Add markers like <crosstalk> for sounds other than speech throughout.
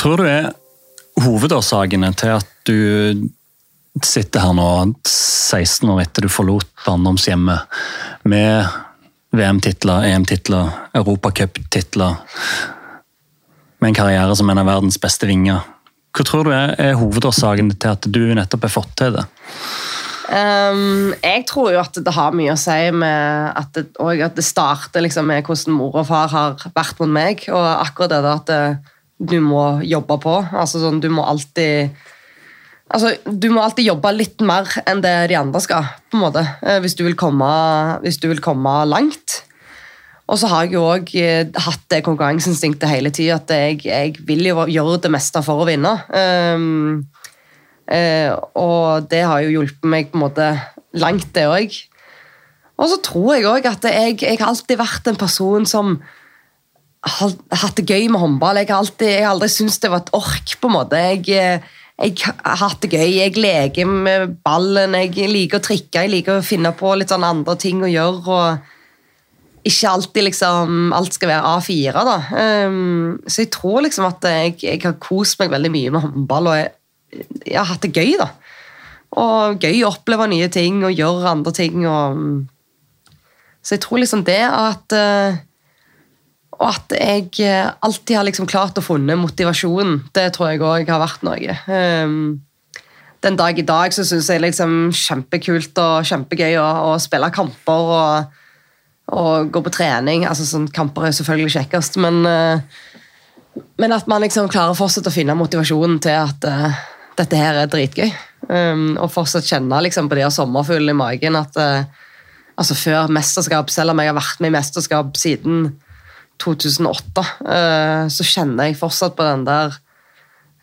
tror du er hovedårsakene til at du sitter her nå 16 år etter du forlot barndomshjemmet med VM-titler, EM-titler, Europacup-titler, med en karriere som en av verdens beste vinger. Hva tror du er, er hovedårsaken til at du nettopp har fått til det? Um, jeg tror jo at det har mye å si med at det, at det starter liksom med hvordan mor og far har vært mot meg. Og akkurat det at det, du må jobbe på. Altså sånn, Du må alltid altså, Du må alltid jobbe litt mer enn det de andre skal, på en måte, eh, hvis du vil komme, du vil komme langt. Og så har jeg jo òg eh, hatt det konkurranseinstinktet hele tida, at jeg, jeg, vil jo gjøre det meste for å vinne. Um, uh, og det har jo hjulpet meg på en måte langt, det òg. Og så tror jeg òg at jeg, jeg, har alltid vært en person som hatt det gøy med håndball. Jeg har, alltid, jeg har aldri syntes det var et ork. på en måte. Jeg, jeg, har hatt det gøy. Jeg leker med ballen, jeg liker å trikke, jeg liker å finne på litt sånn andre ting å gjøre. og ikke alltid liksom, alt skal være A4. da. Um, så jeg tror liksom at jeg, jeg, har kost meg veldig mye med håndball, og jeg, jeg, har hatt det gøy. da. Og gøy å oppleve nye ting og gjøre andre ting. Og, så jeg tror liksom det at uh, Og at jeg alltid har liksom klart å funne motivasjonen, det tror jeg òg har vært noe. Um, den dag i dag så syns jeg liksom kjempekult og kjempegøy å, å spille kamper. og og gå på trening. altså sånn, Kamper er selvfølgelig kjekkest, men, uh, men at man liksom klarer fortsatt å finne motivasjonen til at uh, dette her er dritgøy. Um, og fortsatt kjenne liksom, på de sommerfuglene i magen at uh, altså Før mesterskap, selv om jeg har vært med i mesterskap siden 2008, så kjenner jeg fortsatt på den der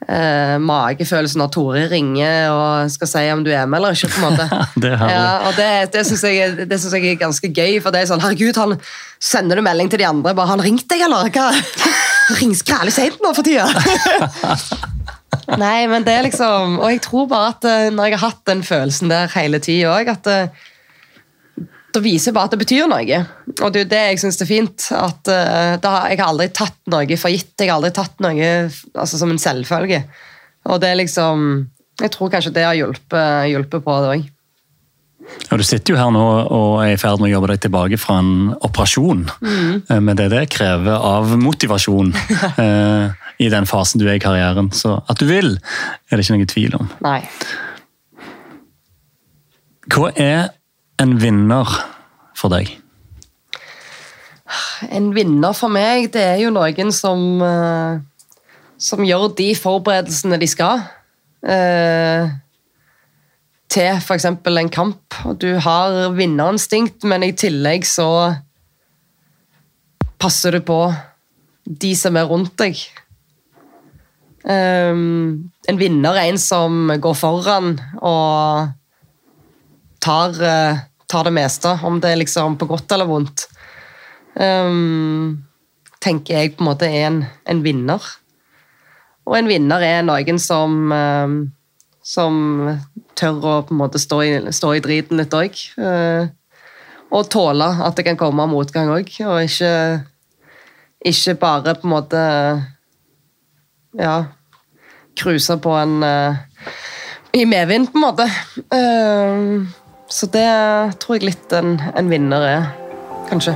eh, magefølelsen når Tore ringer og skal si om du er med eller ikke. på en måte. <laughs> det ja, og det, det syns jeg, jeg, er ganske gøy, for det er sånn Herregud, han sender du melding til de andre bare 'Han ringte deg, eller?' Hva? <laughs> Rings grælig seint nå for tida! <laughs> Nei, men det er liksom Og jeg tror bare at eh, når jeg har hatt den følelsen der hele tida òg, at eh, det viser bare at det betyr noe. Og det er jo det jeg syns er fint. at uh, har, Jeg har aldri tatt noe for gitt. Jeg har aldri tatt noe altså, som en selvfølge. Og det er liksom Jeg tror kanskje det har hjulpet, hjulpet på det òg. Ja, du sitter jo her nå og er i ferd med å jobbe deg tilbake fra en operasjon. Mm. Med men det det krever av motivasjon uh, <laughs> i den fasen du er i karrieren. Så at du vil, er det ikke noen tvil om. Nei. Hva er en vinner for deg? En vinner for meg, det er jo noen som uh, Som gjør de forberedelsene de skal. Uh, til f.eks. en kamp. Og du har vinnerinstinkt, men i tillegg så passer du på de som er rundt deg. Um, en vinner er en som går foran og tar, uh, tar, det meste, om det er liksom på godt eller vondt. Um, tenker jeg på en måte er en, en, vinner. Og en vinner er noen som um, som tør å på en måte stå i, stå i driten litt òg. Uh, eh, og tåle at det kan komme motgang òg, og ikke, ikke bare på en måte ja, cruise på en uh, i medvind, på en måte. Uh, så det tror jeg litt en, en vinner er, kanskje.